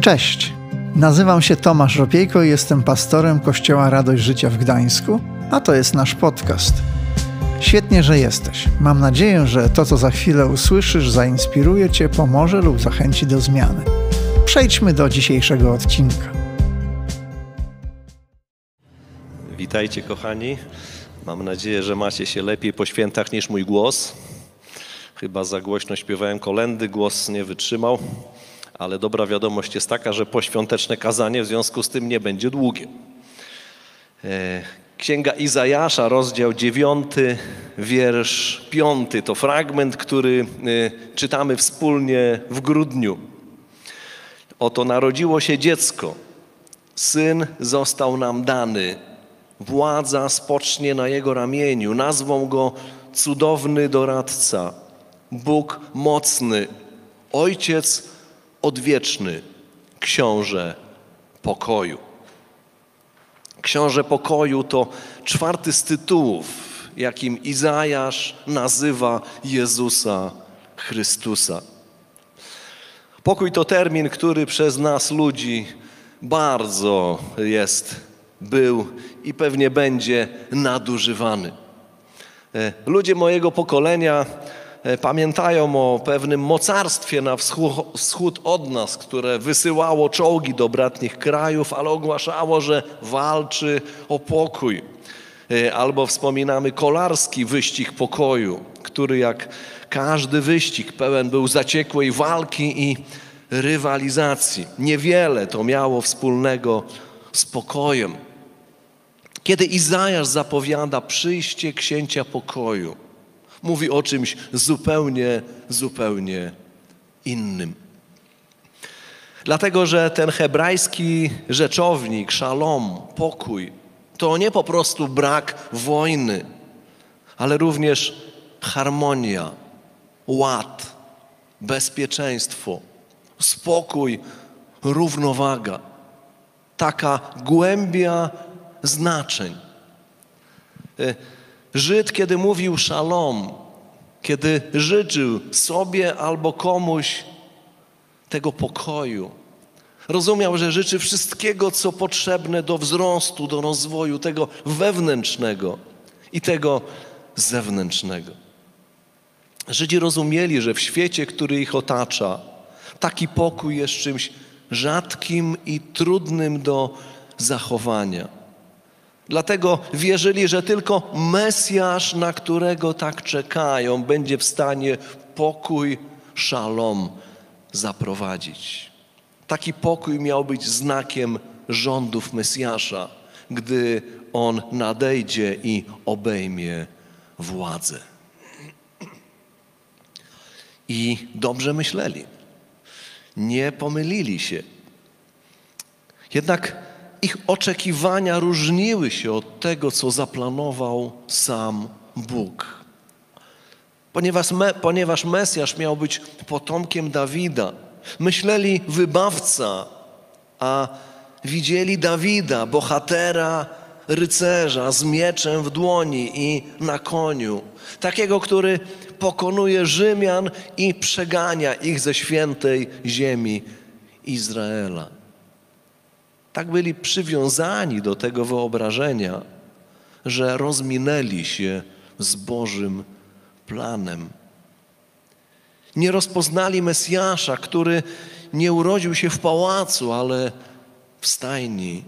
Cześć, nazywam się Tomasz Ropiejko i jestem pastorem Kościoła Radość Życia w Gdańsku, a to jest nasz podcast. Świetnie, że jesteś. Mam nadzieję, że to, co za chwilę usłyszysz, zainspiruje Cię, pomoże lub zachęci do zmiany. Przejdźmy do dzisiejszego odcinka. Witajcie, kochani. Mam nadzieję, że macie się lepiej po świętach niż mój głos. Chyba za głośno śpiewałem kolendy, głos nie wytrzymał, ale dobra wiadomość jest taka, że poświąteczne kazanie w związku z tym nie będzie długie. E, Księga Izajasza, rozdział 9, wiersz 5 to fragment, który e, czytamy wspólnie w grudniu. Oto narodziło się dziecko, syn został nam dany, władza spocznie na jego ramieniu, nazwą go cudowny doradca, Bóg mocny, ojciec odwieczny, książę pokoju. Książę pokoju to czwarty z tytułów, jakim Izajasz nazywa Jezusa Chrystusa. Pokój to termin, który przez nas ludzi bardzo jest, był i pewnie będzie nadużywany. E, Ludzie mojego pokolenia pamiętają o pewnym mocarstwie na wschód, wschód od nas, które wysyłało czołgi do bratnich krajów, ale ogłaszało, że walczy o pokój. E, Albo wspominamy kolarski wyścig pokoju, który jak każdy wyścig pełen był zaciekłej walki i rywalizacji. Niewiele to miało wspólnego z pokojem. Kiedy Izajasz zapowiada przyjście księcia pokoju, mówi o czymś zupełnie, zupełnie innym. Dlatego, że ten hebrajski rzeczownik, szalom, pokój, to nie po prostu brak wojny, ale również harmonia, ład, bezpieczeństwo, spokój, równowaga. Taka głębia znaczeń. Żyd, kiedy mówił szalom, kiedy życzył sobie albo komuś tego pokoju, rozumiał, że życzy wszystkiego, co potrzebne do wzrostu, do rozwoju, tego wewnętrznego i tego zewnętrznego. Żydzi rozumieli, że w świecie, który ich otacza, taki pokój jest czymś rzadkim i trudnym do zachowania. Dlatego wierzyli, że tylko Mesjasz, na którego tak czekają, będzie w stanie pokój, szalom zaprowadzić. Taki pokój miał być znakiem rządów Mesjasza, gdy on nadejdzie i obejmie władzę. I dobrze myśleli, nie pomylili się. Jednak ich oczekiwania różniły się od tego, co zaplanował sam Bóg. Ponieważ, me, ponieważ Mesjasz miał być potomkiem Dawida, myśleli wybawca, a widzieli Dawida, bohatera, rycerza z mieczem w dłoni i na koniu. Takiego, który pokonuje Rzymian i przegania ich ze świętej ziemi Izraela. Tak byli przywiązani do tego wyobrażenia, że rozminęli się z Bożym planem. Nie rozpoznali Mesjasza, który nie urodził się w pałacu, ale w stajni.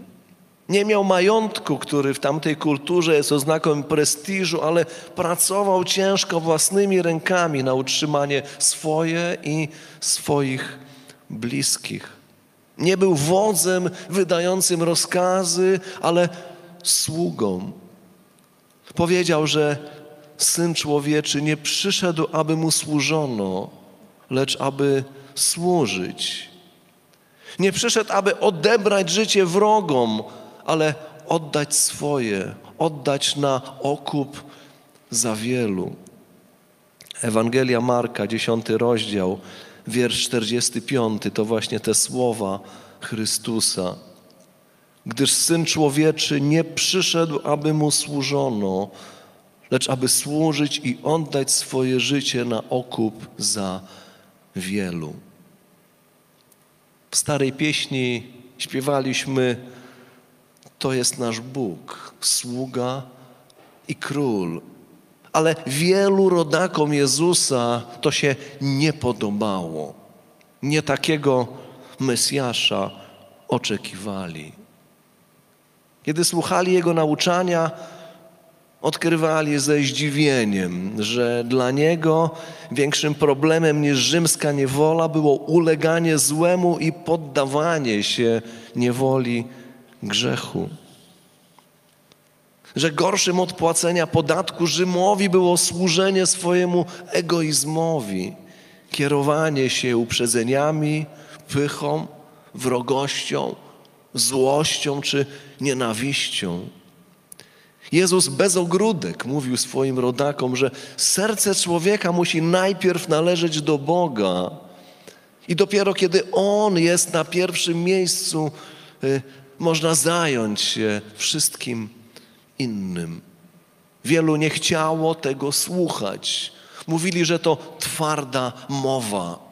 Nie miał majątku, który w tamtej kulturze jest oznaką prestiżu, ale pracował ciężko własnymi rękami na utrzymanie swoje i swoich bliskich. Nie był wodzem wydającym rozkazy, ale sługą. Powiedział, że syn człowieczy nie przyszedł, aby mu służono, lecz aby służyć. Nie przyszedł, aby odebrać życie wrogom, ale oddać swoje, oddać na okup za wielu. Ewangelia Marka, dziesiąty rozdział, wiersz 45, to właśnie te słowa Chrystusa. Gdyż Syn Człowieczy nie przyszedł, aby Mu służono, lecz aby służyć i oddać swoje życie na okup za wielu. W starej pieśni śpiewaliśmy: To jest nasz Bóg, sługa i król. Ale wielu rodakom Jezusa to się nie podobało. Nie takiego Mesjasza oczekiwali. Kiedy słuchali Jego nauczania, odkrywali ze zdziwieniem, że dla Niego większym problemem niż rzymska niewola było uleganie złemu i poddawanie się niewoli grzechu. Że gorszym od płacenia podatku Rzymowi było służenie swojemu egoizmowi, kierowanie się uprzedzeniami, pychą, wrogością, złością czy nienawiścią. Jezus bez ogródek mówił swoim rodakom, że serce człowieka musi najpierw należeć do Boga. I dopiero kiedy On jest na pierwszym miejscu, y, można zająć się wszystkim innym. Wielu nie chciało tego słuchać. Mówili, że to twarda mowa.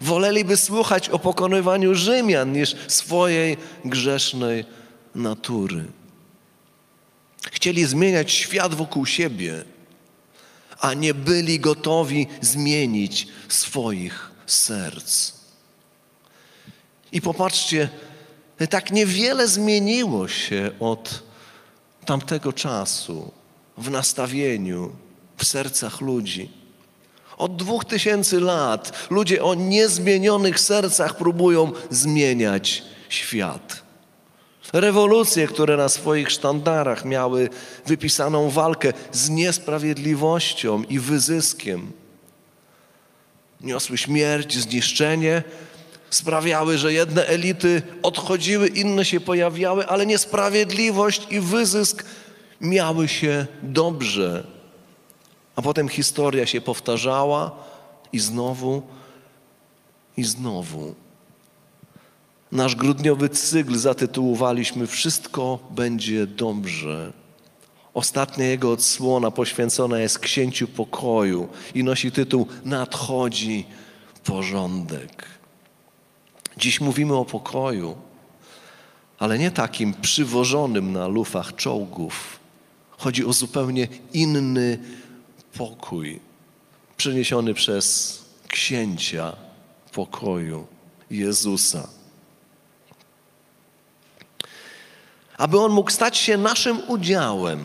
Woleliby słuchać o pokonywaniu Rzymian niż swojej grzesznej natury. Chcieli zmieniać świat wokół siebie, a nie byli gotowi zmienić swoich serc. I popatrzcie, tak niewiele zmieniło się od tamtego czasu w nastawieniu, w sercach ludzi. Od dwóch tysięcy lat ludzie o niezmienionych sercach próbują zmieniać świat. Rewolucje, które na swoich sztandarach miały wypisaną walkę z niesprawiedliwością i wyzyskiem, niosły śmierć, zniszczenie, sprawiały, że jedne elity odchodziły, inne się pojawiały, ale niesprawiedliwość i wyzysk miały się dobrze. A potem historia się powtarzała i znowu, i znowu. Nasz grudniowy cykl zatytułowaliśmy Wszystko będzie dobrze. Ostatnia jego odsłona poświęcona jest księciu pokoju i nosi tytuł Nadchodzi porządek. Dziś mówimy o pokoju, ale nie takim przywożonym na lufach czołgów. Chodzi o zupełnie inny pokój, przyniesiony przez księcia pokoju Jezusa. aby On mógł stać się naszym udziałem.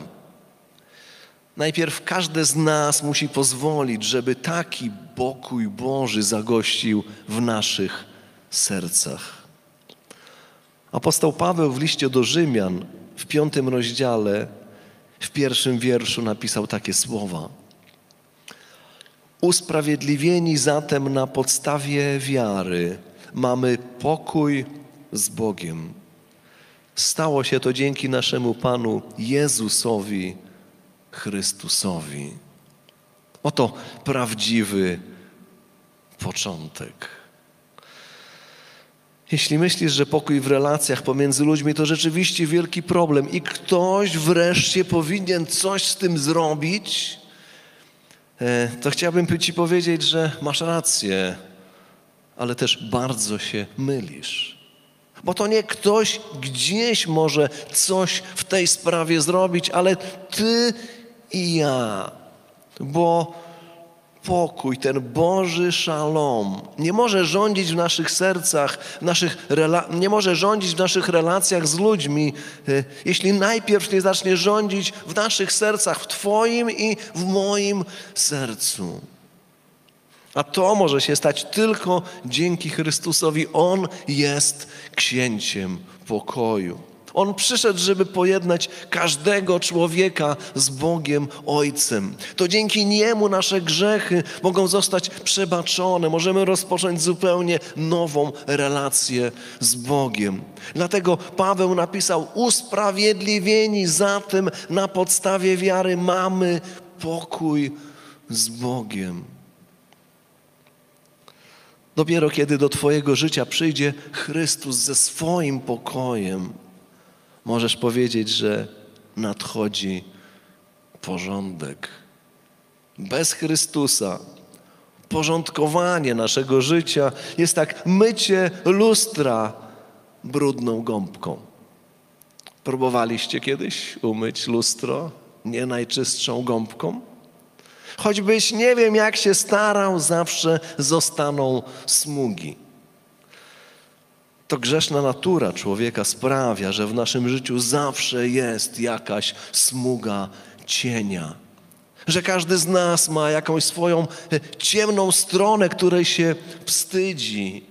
Najpierw każdy z nas musi pozwolić, żeby taki pokój Boży zagościł w naszych sercach. Apostoł Paweł w liście do Rzymian w piątym rozdziale, w pierwszym wierszu napisał takie słowa. Usprawiedliwieni zatem na podstawie wiary mamy pokój z Bogiem Stało się to dzięki naszemu Panu Jezusowi Chrystusowi. Oto prawdziwy początek. Jeśli myślisz, że pokój w relacjach pomiędzy ludźmi to rzeczywiście wielki problem i ktoś wreszcie powinien coś z tym zrobić, e, to chciałbym Ci powiedzieć, że masz rację, ale też bardzo się mylisz. Bo to nie ktoś gdzieś może coś w tej sprawie zrobić, ale ty i ja. Bo pokój, ten Boży szalom nie może rządzić w naszych sercach, w naszych nie może rządzić w naszych relacjach z ludźmi, y, jeśli najpierw nie zacznie rządzić w naszych sercach, w Twoim i w moim sercu. A to może się stać tylko dzięki Chrystusowi. On jest księciem pokoju. On przyszedł, żeby pojednać każdego człowieka z Bogiem Ojcem. To dzięki Niemu nasze grzechy mogą zostać przebaczone. Możemy rozpocząć zupełnie nową relację z Bogiem. Dlatego Paweł napisał: Usprawiedliwieni zatem na podstawie wiary mamy pokój z Bogiem. Dopiero kiedy do Twojego życia przyjdzie Chrystus ze swoim pokojem, możesz powiedzieć, że nadchodzi porządek. Bez Chrystusa Porządkowanie naszego życia jest tak mycie lustra brudną gąbką. Próbowaliście kiedyś umyć lustro nie najczystszą gąbką? Choćbyś nie wiem, jak się starał, zawsze zostaną smugi. To grzeszna natura człowieka sprawia, że w naszym życiu zawsze jest jakaś smuga cienia. Że każdy z nas ma jakąś swoją e, ciemną stronę, której się wstydzi.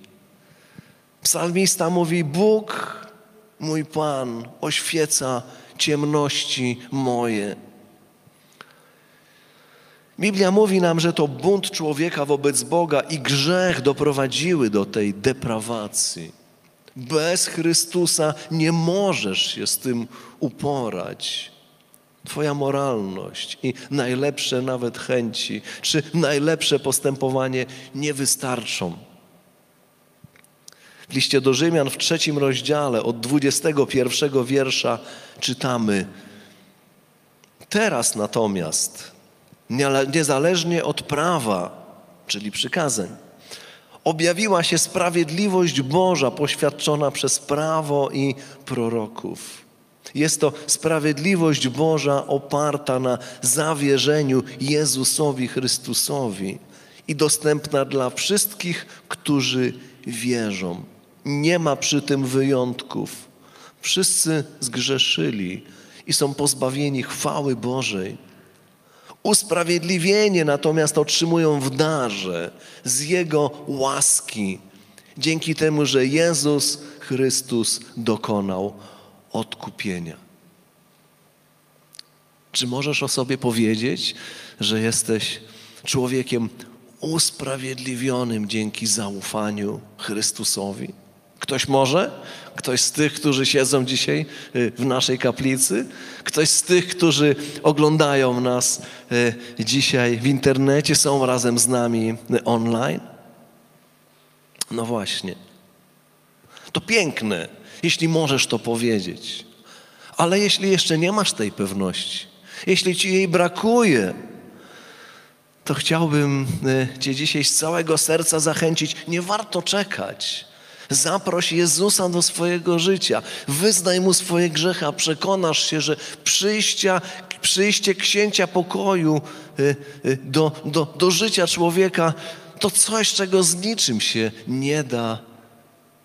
Psalmista mówi: Bóg, mój Pan, oświeca ciemności moje. Biblia mówi nam, że to bunt człowieka wobec Boga i grzech doprowadziły do tej deprawacji. Bez Chrystusa nie możesz się z tym uporać. Twoja moralność i najlepsze nawet chęci, czy najlepsze postępowanie nie wystarczą. W liście do Rzymian w trzecim rozdziale od 21 wiersza czytamy: Teraz natomiast, niezależnie od prawa, czyli przykazań, objawiła się sprawiedliwość Boża poświadczona przez prawo i proroków. Jest to sprawiedliwość Boża oparta na zawierzeniu Jezusowi Chrystusowi i dostępna dla wszystkich, którzy wierzą. Nie ma przy tym wyjątków. Wszyscy zgrzeszyli i są pozbawieni chwały Bożej. Usprawiedliwienie natomiast otrzymują w darze z Jego łaski, dzięki temu, że Jezus Chrystus dokonał odkupienia. Czy możesz o sobie powiedzieć, że jesteś człowiekiem usprawiedliwionym dzięki zaufaniu Chrystusowi? Ktoś może? Ktoś z tych, którzy siedzą dzisiaj y, w naszej kaplicy? Ktoś z tych, którzy oglądają nas y, dzisiaj w internecie, są razem z nami y, online? No właśnie. To piękne, jeśli możesz to powiedzieć. Ale jeśli jeszcze nie masz tej pewności, jeśli ci jej brakuje, to chciałbym Cię dzisiaj z całego serca zachęcić. Nie warto czekać. Zaproś Jezusa do swojego życia. Wyznaj Mu swoje grzechy, a przekonasz się, że przyjścia, przyjście księcia pokoju y, y, do, do, do życia człowieka to coś, czego z niczym się nie da,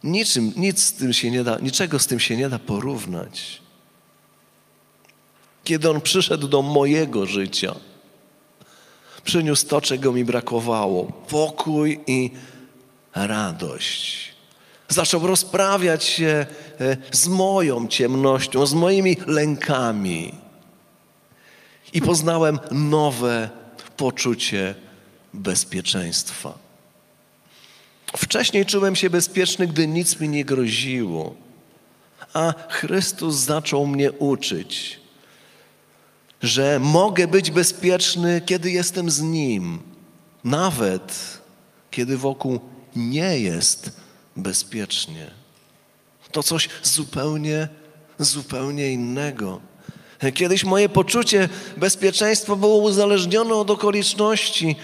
niczym, nic z tym się nie da, niczego z tym się nie da porównać. Kiedy On przyszedł do mojego życia, przyniósł to, czego mi brakowało: pokój i radość zaczął rozprawiać się e, z moją ciemnością, z moimi lękami. I poznałem nowe poczucie bezpieczeństwa. Wcześniej czułem się bezpieczny, gdy nic mi nie groziło, a Chrystus zaczął mnie uczyć, że mogę być bezpieczny, kiedy jestem z Nim, nawet kiedy wokół nie jest bezpiecznie. To coś zupełnie, zupełnie innego. Kiedyś moje poczucie bezpieczeństwa było uzależnione od okoliczności,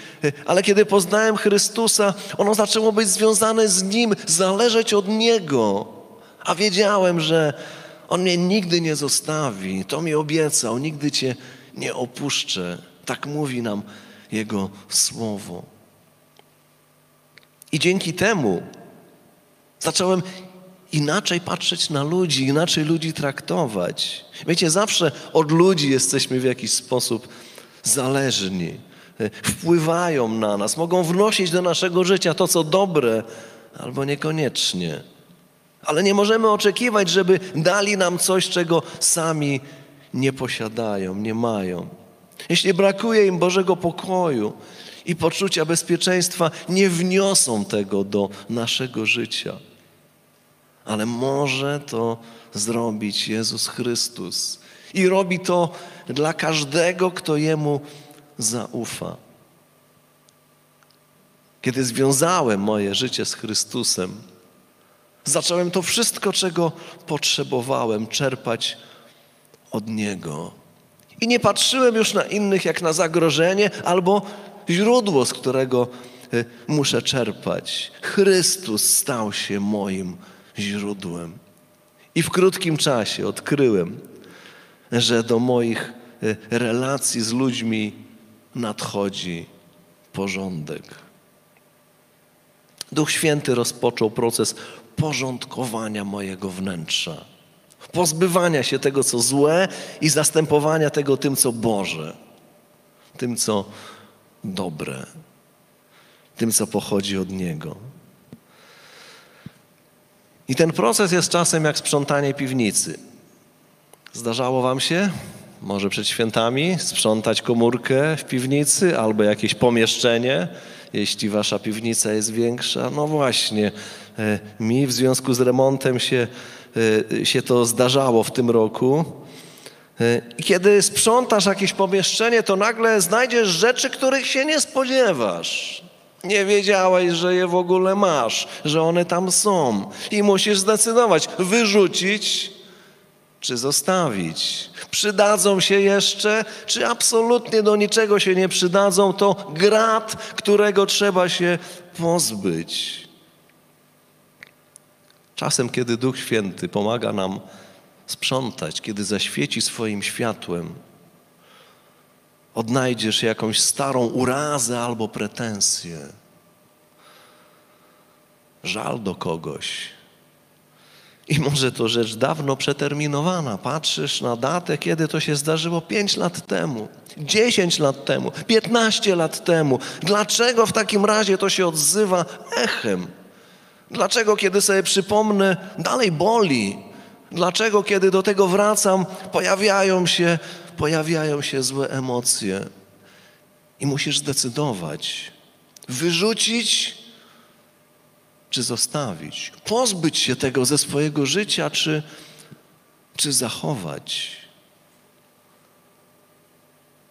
ale kiedy poznałem Chrystusa, ono zaczęło być związane z Nim, zależeć od Niego. A wiedziałem, że On mnie nigdy nie zostawi. To mi obiecał, nigdy Cię nie opuszczę. Tak mówi nam Jego Słowo. I dzięki temu Zacząłem inaczej patrzeć na ludzi, inaczej ludzi traktować. Wiecie, zawsze od ludzi jesteśmy w jakiś sposób zależni. Wpływają na nas, mogą wnosić do naszego życia to, co dobre, albo niekoniecznie. Ale nie możemy oczekiwać, żeby dali nam coś, czego sami nie posiadają, nie mają. Jeśli brakuje im Bożego pokoju i poczucia bezpieczeństwa, nie wniosą tego do naszego życia ale może to zrobić Jezus Chrystus. I robi to dla każdego, kto Jemu zaufa. Kiedy związałem moje życie z Chrystusem, zacząłem to wszystko, czego potrzebowałem, czerpać od Niego. I nie patrzyłem już na innych jak na zagrożenie albo źródło, z którego y, muszę czerpać. Chrystus stał się moim źródłem. I w krótkim czasie odkryłem, że do moich y, relacji z ludźmi nadchodzi porządek. Duch Święty rozpoczął proces porządkowania mojego wnętrza, pozbywania się tego, co złe i zastępowania tego tym, co Boże, tym, co dobre, tym, co pochodzi od Niego. I ten proces jest czasem jak sprzątanie piwnicy. Zdarzało Wam się, może przed świętami, sprzątać komórkę w piwnicy albo jakieś pomieszczenie, jeśli Wasza piwnica jest większa? No właśnie, e, mi w związku z remontem się, e, się to zdarzało w tym roku. E, I kiedy sprzątasz jakieś pomieszczenie, to nagle znajdziesz rzeczy, których się nie spodziewasz. Nie wiedziałeś, że je w ogóle masz, że one tam są. I musisz zdecydować, wyrzucić czy zostawić. Przydadzą się jeszcze, czy absolutnie do niczego się nie przydadzą, to grat, którego trzeba się pozbyć. Czasem, kiedy Duch Święty pomaga nam sprzątać, kiedy zaświeci swoim światłem, odnajdziesz jakąś starą urazę albo pretensję, żal do kogoś. I może to rzecz dawno przeterminowana. Patrzysz na datę, kiedy to się zdarzyło 5 lat temu, 10 lat temu, 15 lat temu. Dlaczego w takim razie to się odzywa echem? Dlaczego, kiedy sobie przypomnę, dalej boli? Dlaczego, kiedy do tego wracam, pojawiają się pojawiają się złe emocje i musisz zdecydować, wyrzucić czy zostawić, pozbyć się tego ze swojego życia, czy, czy zachować.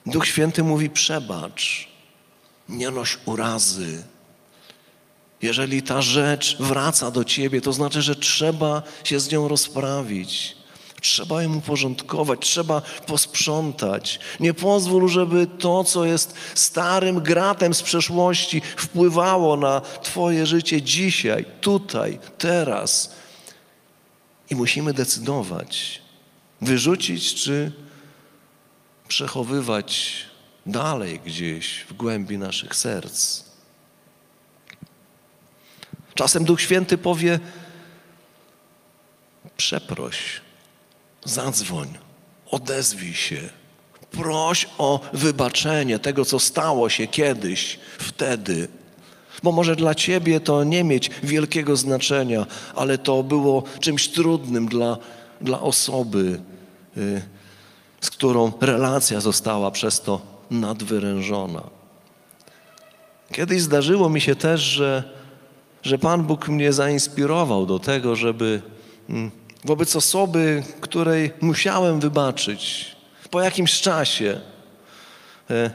Duch Święty mówi: przebacz, nie noś urazy. Jeżeli ta rzecz wraca do ciebie, to znaczy, że trzeba się z nią rozprawić. Trzeba ją uporządkować, trzeba posprzątać. Nie pozwól, żeby to, co jest starym gratem z przeszłości, wpływało na Twoje życie dzisiaj, tutaj, teraz. I musimy decydować, wyrzucić czy przechowywać dalej gdzieś w głębi naszych serc. Czasem Duch Święty powie: przeproś. Zadzwoń, odezwij się, proś o wybaczenie tego, co stało się kiedyś, wtedy. Bo może dla ciebie to nie mieć wielkiego znaczenia, ale to było czymś trudnym dla, dla osoby, y, z którą relacja została przez to nadwyrężona. Kiedyś zdarzyło mi się też, że, że Pan Bóg mnie zainspirował do tego, żeby. Mm, wobec osoby, której musiałem wybaczyć po jakimś czasie, e,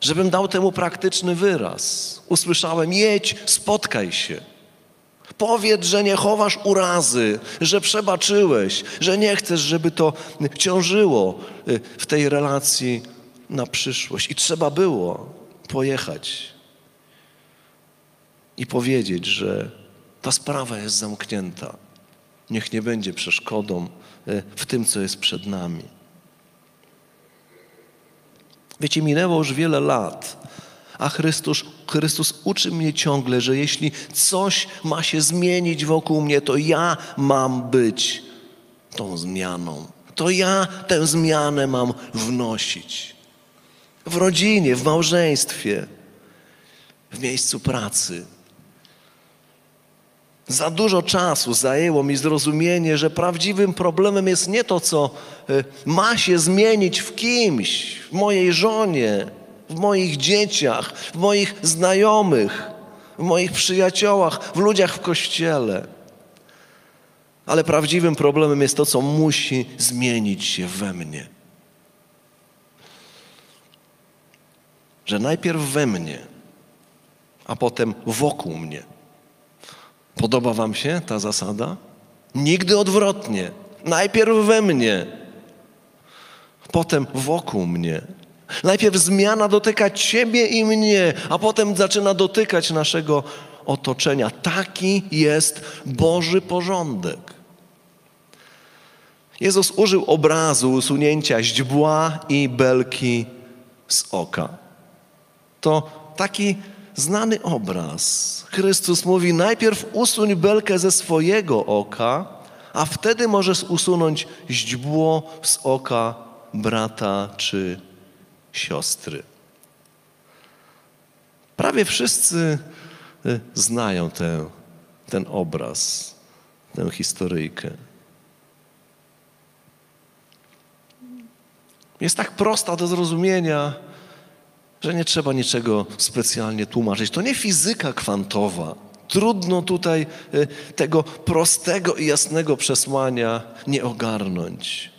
żebym dał temu praktyczny wyraz. Usłyszałem: jedź, spotkaj się. Powiedz, że nie chowasz urazy, że przebaczyłeś, że nie chcesz, żeby to ciążyło e, w tej relacji na przyszłość. I trzeba było pojechać i powiedzieć, że ta sprawa jest zamknięta niech nie będzie przeszkodą e, w tym, co jest przed nami. Wiecie, minęło już wiele lat, a Chrystus, Chrystus uczy mnie ciągle, że jeśli coś ma się zmienić wokół mnie, to ja mam być tą zmianą. To ja tę zmianę mam wnosić. W rodzinie, w małżeństwie, w miejscu pracy. Za dużo czasu zajęło mi zrozumienie, że prawdziwym problemem jest nie to, co y, ma się zmienić w kimś, w mojej żonie, w moich dzieciach, w moich znajomych, w moich przyjaciołach, w ludziach w kościele. Ale prawdziwym problemem jest to, co musi zmienić się we mnie. Że najpierw we mnie, a potem wokół mnie. Podoba Wam się ta zasada? Nigdy odwrotnie. Najpierw we mnie, potem wokół mnie. Najpierw zmiana dotyka Ciebie i mnie, a potem zaczyna dotykać naszego otoczenia. Taki jest Boży porządek. Jezus użył obrazu usunięcia źdźbła i belki z oka. To taki znany obraz. Chrystus mówi: najpierw usuń belkę ze swojego oka, a wtedy możesz usunąć źdźbło z oka brata czy siostry. Prawie wszyscy y, znają ten, ten obraz, tę historyjkę. Jest tak prosta do zrozumienia, że nie trzeba niczego specjalnie tłumaczyć. To nie fizyka kwantowa. Trudno tutaj y, tego prostego i jasnego przesłania nie ogarnąć.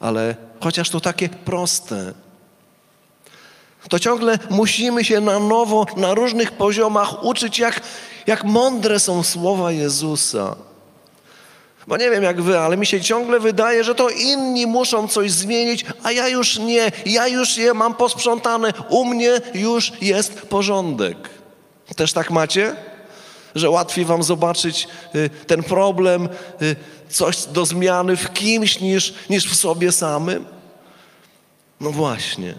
Ale chociaż to takie proste, to ciągle musimy się na nowo, na różnych poziomach uczyć, jak, jak mądre są słowa Jezusa. Bo nie wiem jak wy, ale mi się ciągle wydaje, że to inni muszą coś zmienić, a ja już nie, ja już je mam posprzątane, u mnie już jest porządek. Też tak macie? Że łatwiej wam zobaczyć y, ten problem, y, coś do zmiany w kimś niż, niż w sobie samym? No właśnie.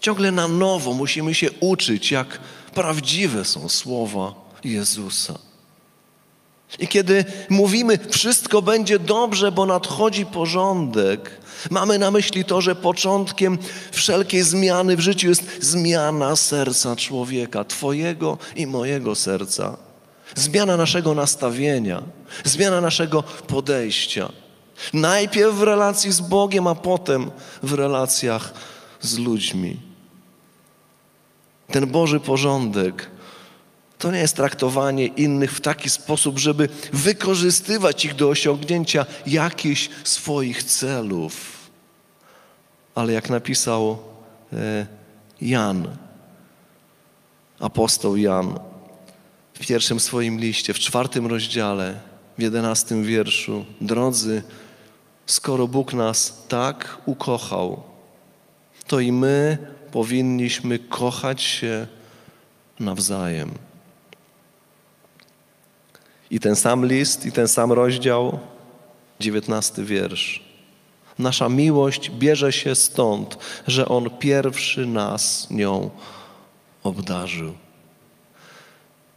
Ciągle na nowo musimy się uczyć, jak prawdziwe są słowa Jezusa. I kiedy mówimy, wszystko będzie dobrze, bo nadchodzi porządek, mamy na myśli to, że początkiem wszelkiej zmiany w życiu jest zmiana serca człowieka, Twojego i mojego serca. Zmiana naszego nastawienia, zmiana naszego podejścia. Najpierw w relacji z Bogiem, a potem w relacjach z ludźmi. Ten Boży porządek to nie jest traktowanie innych w taki sposób, żeby wykorzystywać ich do osiągnięcia jakichś swoich celów. Ale jak napisał e, Jan, apostoł Jan, w pierwszym swoim liście, w czwartym rozdziale, w jedenastym wierszu, drodzy, skoro Bóg nas tak ukochał, to i my powinniśmy kochać się nawzajem. I ten sam list, i ten sam rozdział, dziewiętnasty wiersz. Nasza miłość bierze się stąd, że On pierwszy nas nią obdarzył.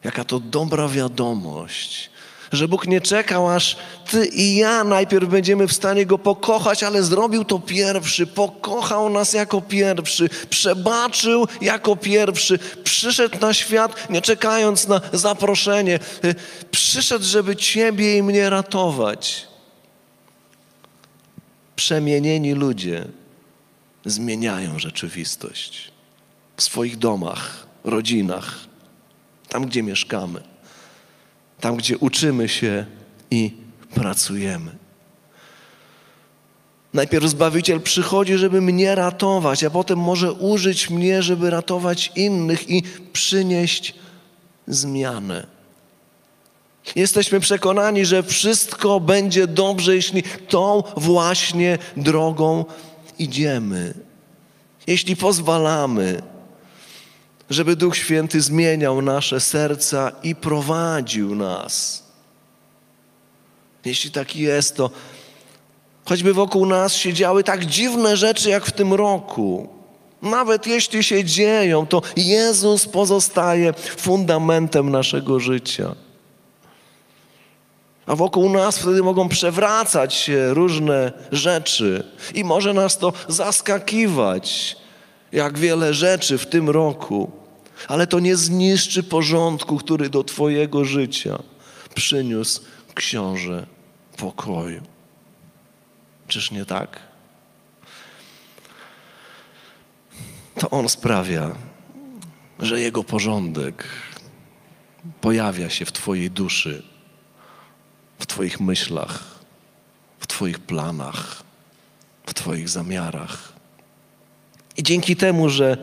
Jaka to dobra wiadomość, że Bóg nie czekał, aż ty i ja najpierw będziemy w stanie Go pokochać, ale zrobił to pierwszy, pokochał nas jako pierwszy, przebaczył jako pierwszy, przyszedł na świat, nie czekając na zaproszenie, y, przyszedł, żeby Ciebie i mnie ratować. Przemienieni ludzie zmieniają rzeczywistość w swoich domach, rodzinach, tam gdzie mieszkamy tam gdzie uczymy się i pracujemy. Najpierw Zbawiciel przychodzi, żeby mnie ratować, a potem może użyć mnie, żeby ratować innych i przynieść zmianę. Jesteśmy przekonani, że wszystko będzie dobrze, jeśli tą właśnie drogą idziemy. Jeśli pozwalamy, żeby Duch Święty zmieniał nasze serca i prowadził nas. Jeśli tak jest, to choćby wokół nas się działy tak dziwne rzeczy jak w tym roku, nawet jeśli się dzieją, to Jezus pozostaje fundamentem naszego życia. A wokół nas wtedy mogą przewracać się różne rzeczy i może nas to zaskakiwać jak wiele rzeczy w tym roku, ale to nie zniszczy porządku, który do Twojego życia przyniósł książę pokoju. Czyż nie tak? To On sprawia, że Jego porządek pojawia się w Twojej duszy, w Twoich myślach, w Twoich planach, w Twoich zamiarach. I dzięki temu, że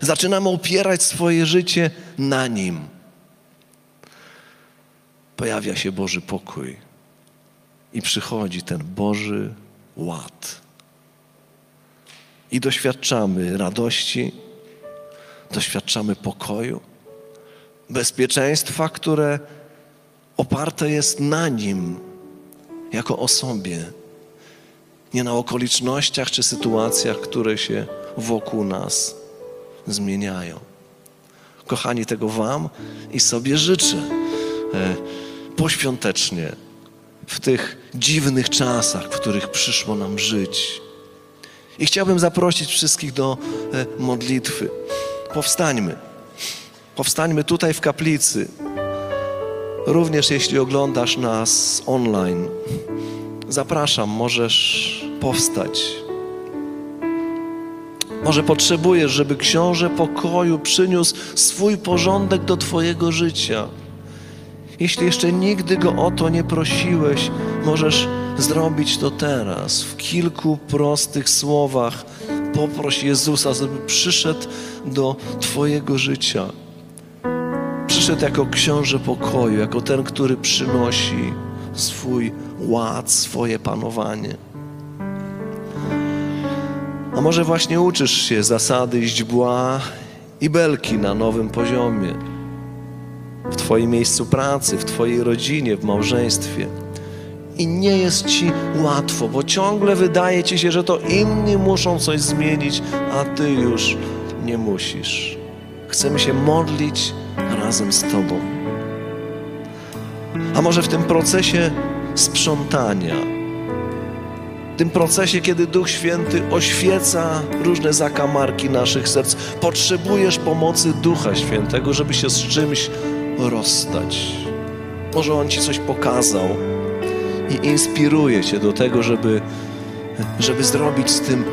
zaczynamy opierać swoje życie na Nim, pojawia się Boży pokój i przychodzi ten Boży ład. i doświadczamy radości, doświadczamy pokoju, bezpieczeństwa, które oparte jest na Nim jako osobie, nie na okolicznościach czy sytuacjach, które się wokół nas zmieniają. Kochani, tego Wam i sobie życzę e, poświątecznie w tych dziwnych czasach, w których przyszło nam żyć. I chciałbym zaprosić wszystkich do e, modlitwy. Powstańmy. Powstańmy tutaj w kaplicy. Również jeśli oglądasz nas online, zapraszam, możesz powstać. Może potrzebujesz, żeby książę pokoju przyniósł swój porządek do Twojego życia. Jeśli jeszcze nigdy go o to nie prosiłeś, możesz zrobić to teraz. W kilku prostych słowach poproś Jezusa, żeby przyszedł do Twojego życia. Przyszedł jako książę pokoju, jako ten, który przynosi swój ład, swoje panowanie. A może właśnie uczysz się zasady źdźbła i belki na nowym poziomie, w Twoim miejscu pracy, w Twojej rodzinie, w małżeństwie. I nie jest Ci łatwo, bo ciągle wydaje Ci się, że to inni muszą coś zmienić, a Ty już nie musisz. Chcemy się modlić razem z Tobą. A może w tym procesie sprzątania, tym procesie, kiedy Duch Święty oświeca różne zakamarki naszych serc, potrzebujesz pomocy Ducha Świętego, żeby się z czymś rozstać. Może On Ci coś pokazał i inspiruje Cię do tego, żeby, żeby zrobić z tym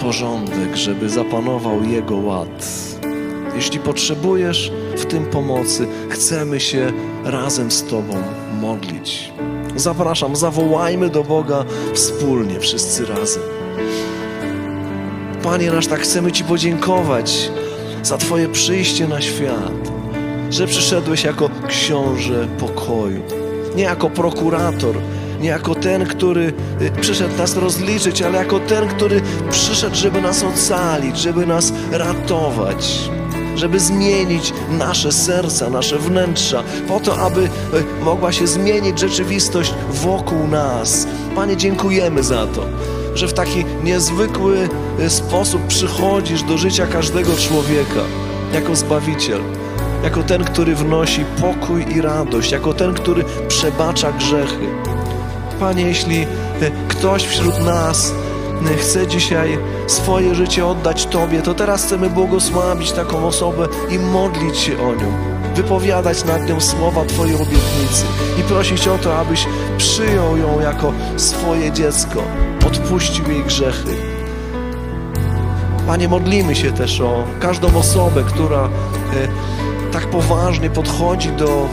porządek, żeby zapanował Jego ład. Jeśli potrzebujesz w tym pomocy, chcemy się razem z Tobą modlić. Zapraszam, zawołajmy do Boga wspólnie, wszyscy razem. Panie nasz, tak chcemy Ci podziękować za Twoje przyjście na świat, że przyszedłeś jako książę pokoju, nie jako prokurator, nie jako ten, który y, przyszedł nas rozliczyć, ale jako ten, który przyszedł, żeby nas ocalić, żeby nas ratować żeby zmienić nasze serca, nasze wnętrza, po to, aby e, mogła się zmienić rzeczywistość wokół nas. Panie, dziękujemy za to, że w taki niezwykły e, sposób przychodzisz do życia każdego człowieka jako Zbawiciel jako ten, który wnosi pokój i radość, jako ten, który przebacza grzechy. Panie, jeśli e, ktoś wśród nas chce dzisiaj swoje życie oddać Tobie, to teraz chcemy błogosławić taką osobę i modlić się o nią, wypowiadać nad nią słowa Twojej obietnicy i prosić o to, abyś przyjął ją jako swoje dziecko, odpuścił jej grzechy. Panie, modlimy się też o każdą osobę, która e, tak poważnie podchodzi do,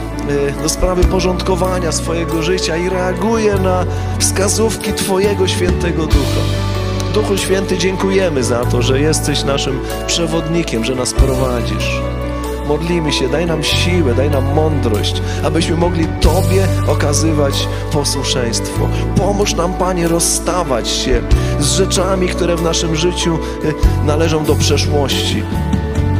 e, do sprawy porządkowania swojego życia i reaguje na wskazówki Twojego świętego ducha. Duchu Święty, dziękujemy za to, że jesteś naszym przewodnikiem, że nas prowadzisz. Modlimy się, daj nam siłę, daj nam mądrość, abyśmy mogli Tobie okazywać posłuszeństwo. Pomóż nam, Panie, rozstawać się z rzeczami, które w naszym życiu e, należą do przeszłości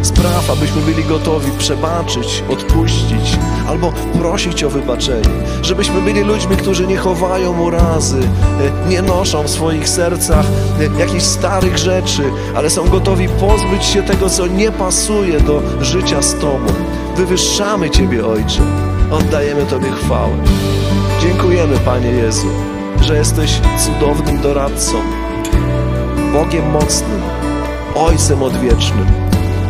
spraw, abyśmy byli gotowi przebaczyć, odpuścić albo prosić o wybaczenie. Żebyśmy byli ludźmi, którzy nie chowają urazy, e, nie noszą w swoich sercach e, jakichś starych rzeczy, ale są gotowi pozbyć się tego, co nie pasuje do życia z Tobą. Wywyższamy Ciebie, Ojcze. Oddajemy Tobie chwałę. Dziękujemy, Panie Jezu, że jesteś cudownym doradcą, Bogiem mocnym, Ojcem odwiecznym